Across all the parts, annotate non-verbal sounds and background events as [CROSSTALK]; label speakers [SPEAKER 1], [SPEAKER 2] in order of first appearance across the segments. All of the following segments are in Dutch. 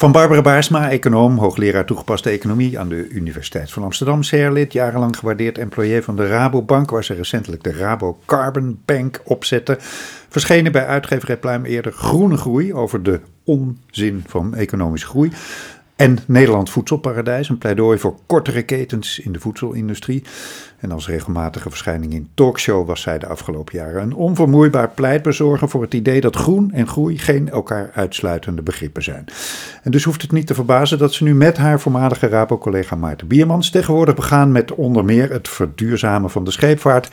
[SPEAKER 1] Van Barbara Baarsma, econoom, hoogleraar toegepaste economie aan de Universiteit van Amsterdam, CR-lid, jarenlang gewaardeerd employé van de Rabobank, waar ze recentelijk de Rabo Carbon Bank opzette. Verschenen bij uitgeverij Pluim eerder Groene Groei over de onzin van economische groei. En Nederland Voedselparadijs, een pleidooi voor kortere ketens in de voedselindustrie. En als regelmatige verschijning in talkshow was zij de afgelopen jaren een onvermoeibaar pleitbezorger voor het idee dat groen en groei geen elkaar uitsluitende begrippen zijn. En dus hoeft het niet te verbazen dat ze nu met haar voormalige Rabo-collega Maarten Biermans tegenwoordig begaan met onder meer het verduurzamen van de scheepvaart,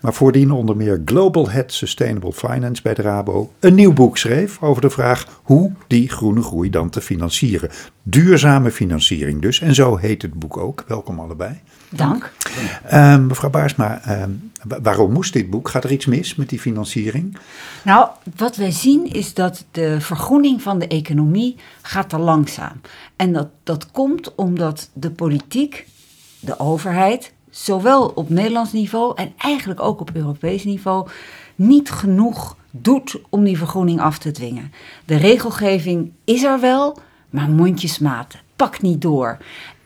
[SPEAKER 1] maar voordien onder meer Global Head Sustainable Finance bij de Rabo een nieuw boek schreef over de vraag hoe die groene groei dan te financieren. Duurzame financiering dus, en zo heet het boek ook. Welkom allebei.
[SPEAKER 2] Dank.
[SPEAKER 1] Uh, mevrouw Baarsma, uh, waarom moest dit boek? Gaat er iets mis met die financiering?
[SPEAKER 2] Nou, wat wij zien is dat de vergroening van de economie gaat te langzaam. En dat, dat komt omdat de politiek, de overheid, zowel op Nederlands niveau en eigenlijk ook op Europees niveau, niet genoeg doet om die vergroening af te dwingen. De regelgeving is er wel, maar mondjesmaat, pak niet door.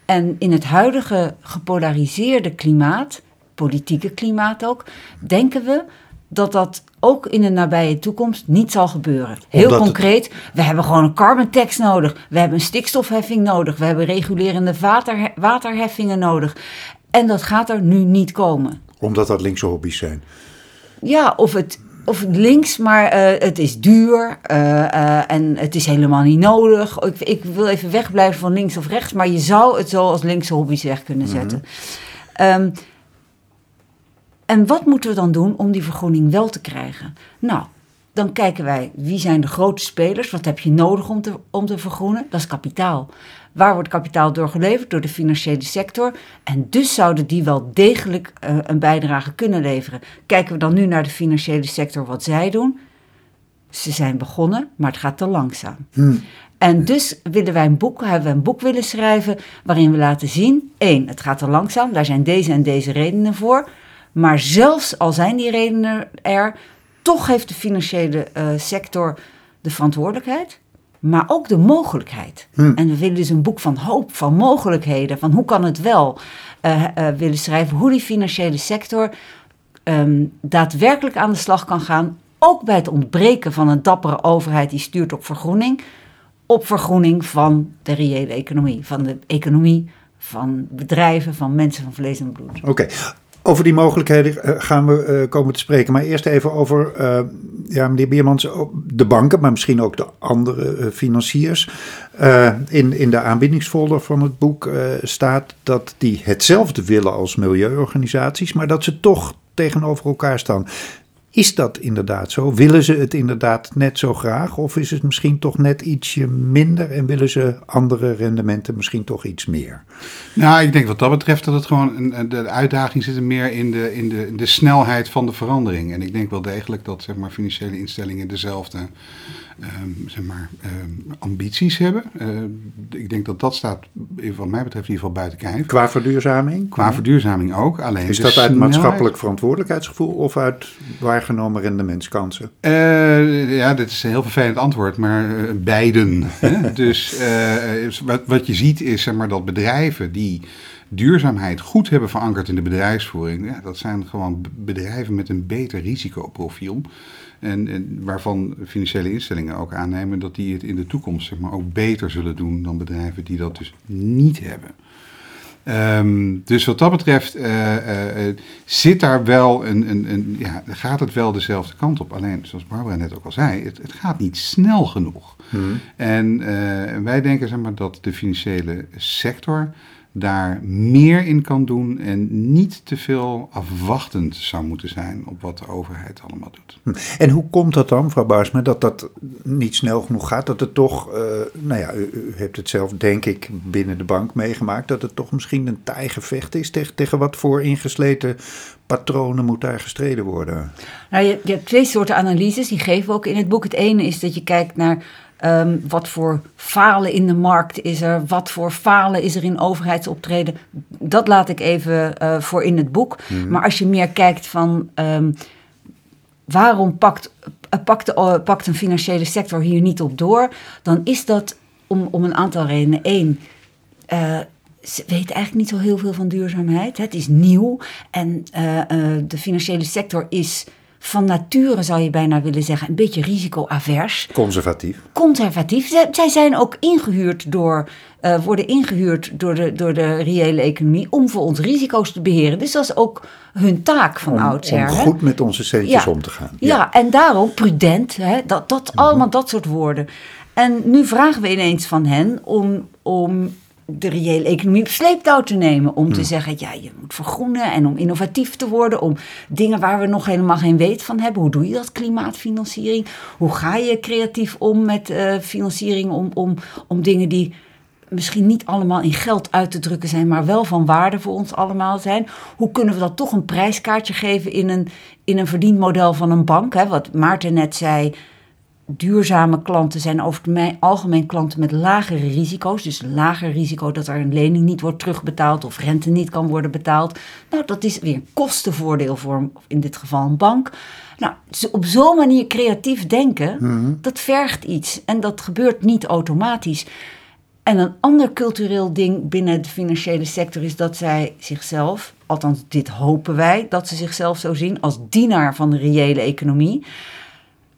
[SPEAKER 2] En in het huidige gepolariseerde klimaat, politieke klimaat ook, denken we dat dat ook in de nabije toekomst niet zal gebeuren. Heel concreet, we hebben gewoon een carbon tax nodig. We hebben een stikstofheffing nodig. We hebben regulerende water, waterheffingen nodig. En dat gaat er nu niet komen.
[SPEAKER 1] Omdat dat linkse hobby's zijn.
[SPEAKER 2] Ja, of het of links, maar uh, het is duur uh, uh, en het is helemaal niet nodig. Ik, ik, wil even wegblijven van links of rechts, maar je zou het zo als linkse hobby's weg kunnen zetten. Mm -hmm. um, en wat moeten we dan doen om die vergroening wel te krijgen? Nou, dan kijken wij wie zijn de grote spelers, wat heb je nodig om te, om te vergroenen? Dat is kapitaal. Waar wordt kapitaal door geleverd? Door de financiële sector. En dus zouden die wel degelijk uh, een bijdrage kunnen leveren. Kijken we dan nu naar de financiële sector, wat zij doen? Ze zijn begonnen, maar het gaat te langzaam. Hmm. En dus willen wij een boek, hebben we een boek willen schrijven waarin we laten zien: één, het gaat te langzaam, daar zijn deze en deze redenen voor. Maar zelfs al zijn die redenen er, toch heeft de financiële uh, sector de verantwoordelijkheid maar ook de mogelijkheid. Hmm. En we willen dus een boek van hoop, van mogelijkheden, van hoe kan het wel uh, uh, willen schrijven, hoe die financiële sector um, daadwerkelijk aan de slag kan gaan, ook bij het ontbreken van een dappere overheid die stuurt op vergroening, op vergroening van de reële economie, van de economie van bedrijven, van mensen van vlees en bloed.
[SPEAKER 1] Oké, over die mogelijkheden eh, gaan we uh, komen te spreken. Maar eerst even over, uh, ja, meneer Biermans, de banken, maar misschien ook de andere financiers. in, in de aanbiedingsfolder van het boek staat dat die hetzelfde willen als milieuorganisaties, maar dat ze toch tegenover elkaar staan. Is dat inderdaad zo? Willen ze het inderdaad net zo graag? Of is het misschien toch net ietsje minder en willen ze andere rendementen misschien toch iets meer?
[SPEAKER 3] Nou, ik denk wat dat betreft dat het gewoon een, de uitdaging zit meer in de, in, de, de snelheid van de verandering. En ik denk wel degelijk dat zeg maar, financiële instellingen dezelfde um, zeg maar, um, ambities hebben. Uh, ik denk dat dat staat, wat mij betreft, in ieder geval buiten kijf.
[SPEAKER 1] Qua verduurzaming?
[SPEAKER 3] Qua verduurzaming ook. Alleen
[SPEAKER 1] Is dat uit maatschappelijk verantwoordelijkheidsgevoel of uit waargenomen rendementskansen?
[SPEAKER 3] Uh, ja, dit is een heel vervelend antwoord, maar uh, beiden. [LAUGHS] dus wat, wat je ziet is zeg maar, dat bedrijven die duurzaamheid goed hebben verankerd in de bedrijfsvoering, ja, dat zijn gewoon bedrijven met een beter risicoprofiel. En, en, waarvan financiële instellingen ook aannemen dat die het in de toekomst zeg maar, ook beter zullen doen dan bedrijven die dat dus niet hebben. Um, dus wat dat betreft uh, uh, uh, zit daar wel een, een, een, ja, gaat het wel dezelfde kant op. Alleen, zoals Barbara net ook al zei, het, het gaat niet snel genoeg. Hmm. En wij denken zeg maar, dat de financiële sector daar meer in kan doen en niet te veel afwachtend zou moeten zijn op wat de overheid allemaal doet.
[SPEAKER 1] Hm. En hoe komt dat dan, mevrouw Baarsma, dat dat niet snel genoeg gaat? Dat het toch, uh, nou ja, u, u, hebt het zelf denk ik binnen de bank meegemaakt, dat het toch misschien een taai gevecht is tegen, tegen wat voor ingesleten patronen moet daar gestreden worden?
[SPEAKER 2] Nou, je, je hebt twee soorten analyses, die geven we ook in het boek. Het ene is dat je kijkt naar Um, wat voor falen in de markt is er? Wat voor falen is er in overheidsoptreden? Dat laat ik even uh, voor in het boek. Mm -hmm. Maar als je meer kijkt van um, waarom pakt, pakt, de, pakt een financiële sector hier niet op door, dan is dat om, om een aantal redenen. Eén, ze weten eigenlijk niet zo heel veel van duurzaamheid. Het is nieuw en de financiële sector is van nature, zou je bijna willen zeggen, een beetje risicoavers.
[SPEAKER 1] Conservatief.
[SPEAKER 2] Conservatief. Zij, zij zijn ook ingehuurd door, uh, worden ingehuurd door de, door de reële economie om voor ons risico's te beheren. Dus dat is ook hun taak van
[SPEAKER 1] om,
[SPEAKER 2] oudsher.
[SPEAKER 1] Om goed met onze centjes ja. om te gaan.
[SPEAKER 2] Ja, ja en daarom prudent, hè, dat, dat, mm -hmm. allemaal dat soort woorden. En nu vragen we ineens van hen om, om de reële economie op sleeptouw te nemen. Om te zeggen, ja, je moet vergroenen en om innovatief te worden. Om dingen waar we nog helemaal geen weet van hebben. Hoe doe je dat, klimaatfinanciering? Hoe ga je creatief om met uh, financiering om, om, om dingen die misschien niet allemaal in geld uit te drukken zijn, maar wel van waarde voor ons allemaal zijn. Hoe kunnen we dat toch een prijskaartje geven in een, in een verdienmodel van een bank? Hè? Wat Maarten net zei, duurzame klanten zijn over het algemeen klanten met lagere risico's. Dus lager risico dat er een lening niet wordt terugbetaald of rente niet kan worden betaald. Nou, dat is weer een kostenvoordeel voor in dit geval een bank. Nou, dus op zo'n manier creatief denken, mm -hmm. dat vergt iets. En dat gebeurt niet automatisch. En een ander cultureel ding binnen de financiële sector is dat zij zichzelf, althans dit hopen wij, dat ze zichzelf zo zien als dienaar van de reële economie.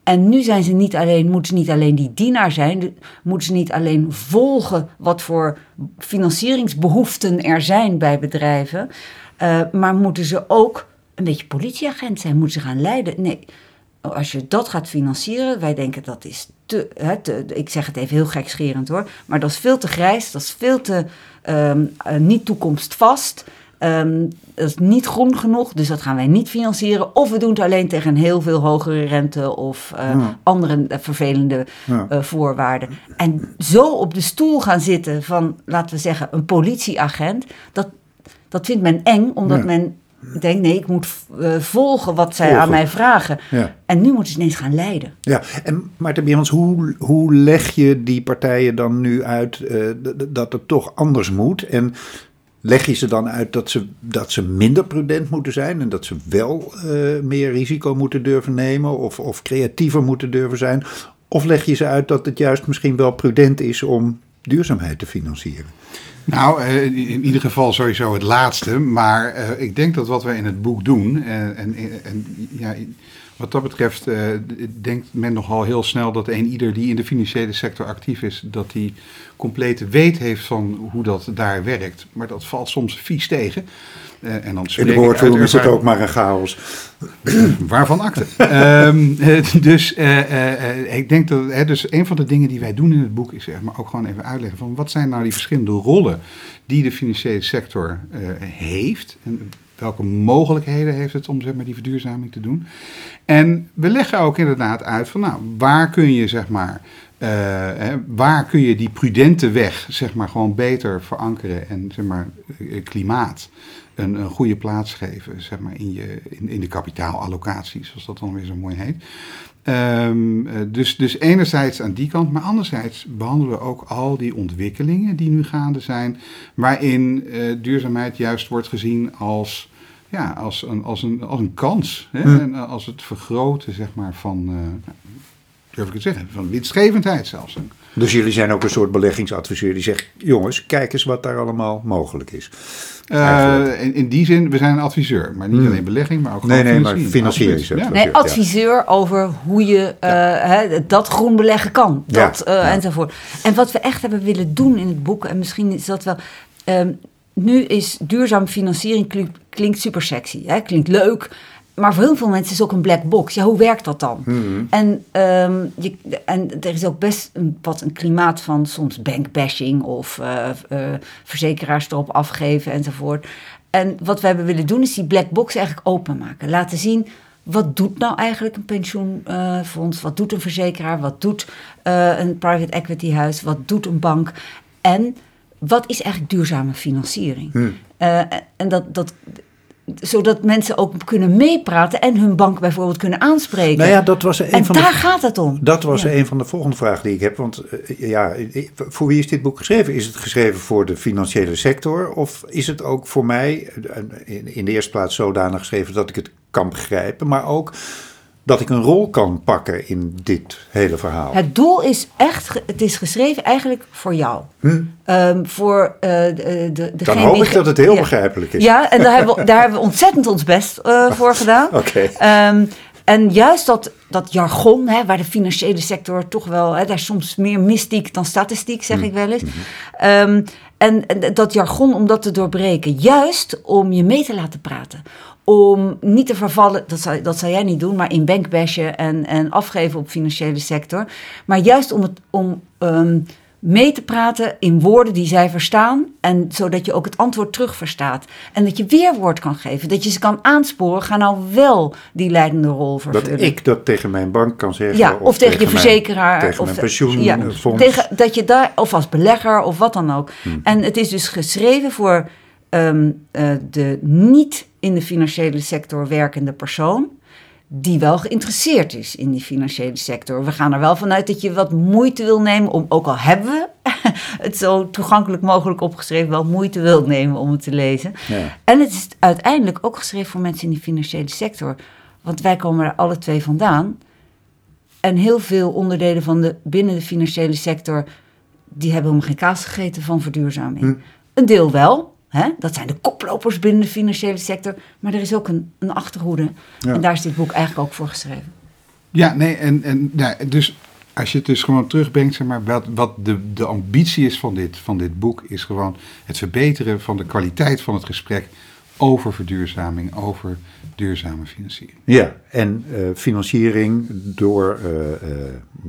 [SPEAKER 2] En nu zijn ze niet alleen, moeten ze niet alleen die dienaar zijn, moeten ze niet alleen volgen wat voor financieringsbehoeften er zijn bij bedrijven, uh, maar moeten ze ook een beetje politieagent zijn, moeten ze gaan leiden. Nee, als je dat gaat financieren, wij denken dat is te, hè, ik zeg het even heel gekscherend hoor, maar dat is veel te grijs, dat is veel te um, uh, niet toekomstvast. Um, dat is niet groen genoeg, dus dat gaan wij niet financieren. Of we doen het alleen tegen een heel veel hogere rente of uh, ja. andere uh, vervelende ja. uh, voorwaarden. En zo op de stoel gaan zitten van, laten we zeggen, een politieagent, dat, dat vindt men eng, omdat ja. men denkt, nee, ik moet volgen wat zij volgen. aan mij vragen. En nu moeten ze ineens gaan leiden.
[SPEAKER 1] Ja, en Maarten Biermans, hoe, hoe leg je die partijen dan nu uit dat het toch anders moet? En leg je ze dan uit dat ze, dat ze minder prudent moeten zijn en dat ze wel uh, meer risico moeten durven nemen of, of creatiever moeten durven zijn? Of leg je ze uit dat het juist misschien wel prudent is om duurzaamheid te financieren?
[SPEAKER 3] Nou, in ieder geval sowieso het laatste. Maar uh, ik denk dat wat wij in het boek doen, en, en, en ja, wat dat betreft uh, denkt men nogal heel snel dat een ieder die in de financiële sector actief is, dat die complete weet heeft van hoe dat daar werkt. Maar dat valt soms vies tegen.
[SPEAKER 1] Uh, en dan in de woordvoering is het ook maar een chaos. [CLEARS THROAT]
[SPEAKER 3] Waarvan akte. um, [LAUGHS] dus uh, ik denk dat, hè, dus een van de dingen die wij doen in het boek is zeg maar ook gewoon even uitleggen van wat zijn nou die verschillende rollen die de financiële sector heeft. En welke mogelijkheden heeft het om zeg maar, die verduurzaming te doen. En we leggen ook inderdaad uit van nou, waar kun je zeg maar uh, hè, waar kun je die prudente weg, zeg maar, gewoon beter verankeren en zeg maar, klimaat een, een goede plaats geven, zeg maar, in, je, in, in de kapitaalallocatie, zoals dat dan weer zo mooi heet. Um, dus, dus enerzijds aan die kant, maar anderzijds behandelen we ook al die ontwikkelingen die nu gaande zijn, waarin uh, duurzaamheid juist wordt gezien als, ja, als, een, als, een, als een kans. Hè? En als het vergroten zeg maar, van, uh, durf ik het zeggen, van winstgevendheid zelfs.
[SPEAKER 1] Dus jullie zijn ook een soort beleggingsadviseur die zegt: jongens, kijk eens wat daar allemaal mogelijk is.
[SPEAKER 3] Uh, in, in, die zin, we zijn een adviseur, maar niet hmm. alleen belegging, maar ook
[SPEAKER 1] nee, nee, maar financiering.
[SPEAKER 2] Ja. Nee, adviseur ja. over hoe je uh, ja. hè, dat groen beleggen kan, dat uh, enzovoort. En wat we echt hebben willen doen in het boek, en misschien is dat wel. Um, nu is duurzame financiering klinkt, klinkt super sexy, hè? klinkt leuk maar voor heel veel mensen is het ook een black box. Ja, hoe werkt dat dan?
[SPEAKER 1] Mm-hmm.
[SPEAKER 2] En, um, je, en er is ook best een, wat een klimaat van soms bankbashing of uh, uh, verzekeraars erop afgeven enzovoort. En wat we hebben willen doen is die black box eigenlijk openmaken. Laten zien wat doet nou eigenlijk een pensioenfonds? Uh, wat doet een verzekeraar? Wat doet uh, een private equity huis? Wat doet een bank? En wat is eigenlijk duurzame financiering?
[SPEAKER 1] Hmm.
[SPEAKER 2] En dat, dat, zodat mensen ook kunnen meepraten en hun bank bijvoorbeeld kunnen aanspreken.
[SPEAKER 1] Nou ja, dat was een
[SPEAKER 2] en
[SPEAKER 1] van
[SPEAKER 2] daar
[SPEAKER 1] de,
[SPEAKER 2] gaat het om.
[SPEAKER 1] Dat was ja. een van de volgende vragen die ik heb. Want uh, ja, voor wie is dit boek geschreven? Is het geschreven voor de financiële sector? Of is het ook voor mij in, in de eerste plaats zodanig geschreven dat ik het kan begrijpen, maar ook dat ik een rol kan pakken in dit hele verhaal.
[SPEAKER 2] Het doel is echt, het is geschreven eigenlijk voor jou. Ehm, voor eh, de, de,
[SPEAKER 1] Dan hoop ik dat het heel
[SPEAKER 2] ja.
[SPEAKER 1] begrijpelijk is.
[SPEAKER 2] Ja, en daar hebben we, daar hebben we ontzettend ons best eh, voor gedaan.
[SPEAKER 1] Oké.
[SPEAKER 2] Ehm, en juist dat, dat jargon, hè, waar de financiële sector toch wel, hè, daar is soms meer mystiek dan statistiek, zeg ik wel eens. Ehm, en, en dat jargon om dat te doorbreken, juist om je mee te laten praten. Om niet te vervallen, dat zal, dat zal jij niet doen, maar in bankbashen en, en afgeven op financiële sector. Maar juist om, het, om ehm, mee te praten in woorden die zij verstaan. En zodat je ook het antwoord terug verstaat. En dat je weerwoord kan geven. Dat je ze kan aansporen. Ga nou wel die leidende rol
[SPEAKER 1] Dat
[SPEAKER 2] vervullen.
[SPEAKER 1] ik dat tegen mijn bank kan zeggen.
[SPEAKER 2] ja, of, tegen, je
[SPEAKER 1] mijn-
[SPEAKER 2] verzekeraar.
[SPEAKER 1] Tegen
[SPEAKER 2] of
[SPEAKER 1] mijn
[SPEAKER 2] ja,
[SPEAKER 1] pensioenfonds.
[SPEAKER 2] tegen, dat je daar, of als belegger of wat dan ook. En het is dus geschreven voor ehm, eh, de niet in de financiële sector werkende persoon. Die wel geïnteresseerd is in die financiële sector. We gaan er wel vanuit dat je wat moeite wil nemen om, ook al hebben we [LAUGHS] het zo toegankelijk mogelijk opgeschreven, wel moeite wilt nemen om het te lezen.
[SPEAKER 1] Ja.
[SPEAKER 2] En het is uiteindelijk ook geschreven voor mensen in die financiële sector. Want wij komen er alle twee vandaan. En heel veel onderdelen van de, binnen de financiële sector... die hebben helemaal geen kaas gegeten van verduurzaming.
[SPEAKER 1] Hm.
[SPEAKER 2] Een deel wel. Hè? Dat zijn de koplopers binnen de financiële sector. Maar er is ook een, een achterhoede.
[SPEAKER 1] Ja.
[SPEAKER 2] En daar is dit boek eigenlijk ook voor geschreven.
[SPEAKER 3] Ja, nee, en, en ja, dus als je het dus gewoon terugbrengt, zeg maar, wat, wat de, de ambitie is van dit, van dit boek, is gewoon het verbeteren van de kwaliteit van het gesprek over verduurzaming, over duurzame financiering.
[SPEAKER 1] Ja, en eh, financiering door eh, eh,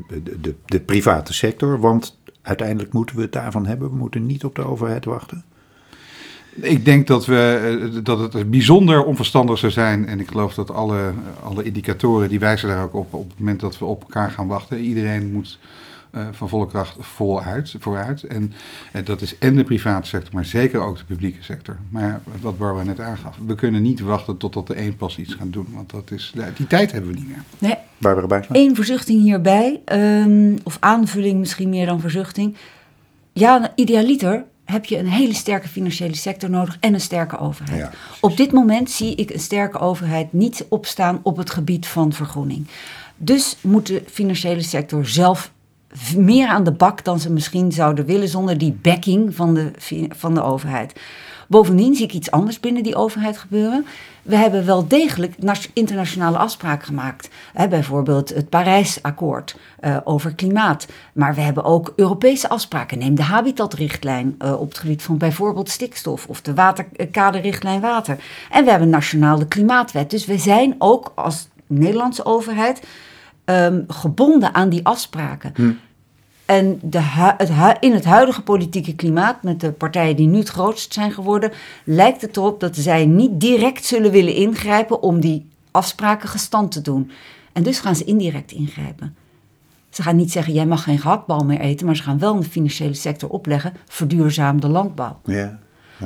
[SPEAKER 1] de, de, de private sector. Want uiteindelijk moeten we het daarvan hebben. We moeten niet op de overheid wachten.
[SPEAKER 3] Ik denk dat, we, eh, dat het bijzonder onverstandig zou zijn. En ik geloof dat alle, alle indicatoren die wijzen daar ook op. Op het moment dat we op elkaar gaan wachten. Iedereen moet eh, van volle kracht voluit, vooruit. En eh, dat is en de private sector, maar zeker ook de publieke sector. Maar wat Barbara net aangaf. We kunnen niet wachten totdat de een pas iets gaat doen. Want dat is, die tijd hebben we niet meer.
[SPEAKER 2] Nee,
[SPEAKER 1] Barbara Bijsma?
[SPEAKER 2] Eén verzuchting hierbij, ehm, of aanvulling misschien meer dan verzuchting. Ja, idealiter heb je een hele sterke financiële sector nodig en een sterke overheid.
[SPEAKER 1] Ja,
[SPEAKER 2] op dit moment zie ik een sterke overheid niet opstaan op het gebied van vergroening. Dus moet de financiële sector zelf meer aan de bak dan ze misschien zouden willen zonder die backing van de, van de overheid. Bovendien zie ik iets anders binnen die overheid gebeuren. We hebben wel degelijk internationale afspraken gemaakt. Hè, bijvoorbeeld het Parijsakkoord eh, over klimaat. Maar we hebben ook Europese afspraken. Neem de habitatrichtlijn eh, op het gebied van bijvoorbeeld stikstof of de waterkaderrichtlijn water. En we hebben nationaal de klimaatwet. Dus we zijn ook als Nederlandse overheid ehm, gebonden aan die afspraken. En de het in het huidige politieke klimaat, met de partijen die nu het grootst zijn geworden, lijkt het erop dat zij niet direct zullen willen ingrijpen om die afspraken gestand te doen. En dus gaan ze indirect ingrijpen. Ze gaan niet zeggen, jij mag geen gehaktbal meer eten, maar ze gaan wel in de financiële sector opleggen, verduurzaam de landbouw.
[SPEAKER 1] Ja.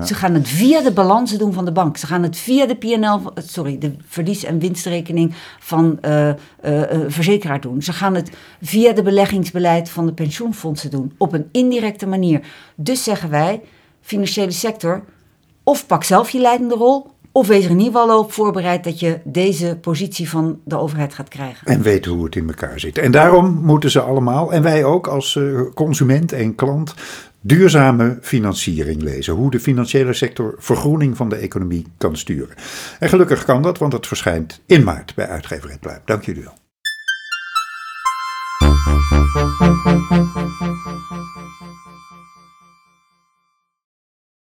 [SPEAKER 2] Ze gaan het via de balansen doen van de bank. Ze gaan het via de PNL, sorry, de verlies- en winstrekening van eh eh, eh, verzekeraar doen. Ze gaan het via de beleggingsbeleid van de pensioenfondsen doen. Op een indirecte manier. Dus zeggen wij, financiële sector, of pak zelf je leidende rol. Of wees er in ieder geval op voorbereid dat je deze positie van de overheid gaat krijgen.
[SPEAKER 1] En weten hoe het in elkaar zit. En daarom moeten ze allemaal, en wij ook als eh, consument en klant, duurzame financiering lezen. Hoe de financiële sector vergroening van de economie kan sturen. En gelukkig kan dat, want het verschijnt in maart bij uitgeverij Pluim. Dank jullie wel.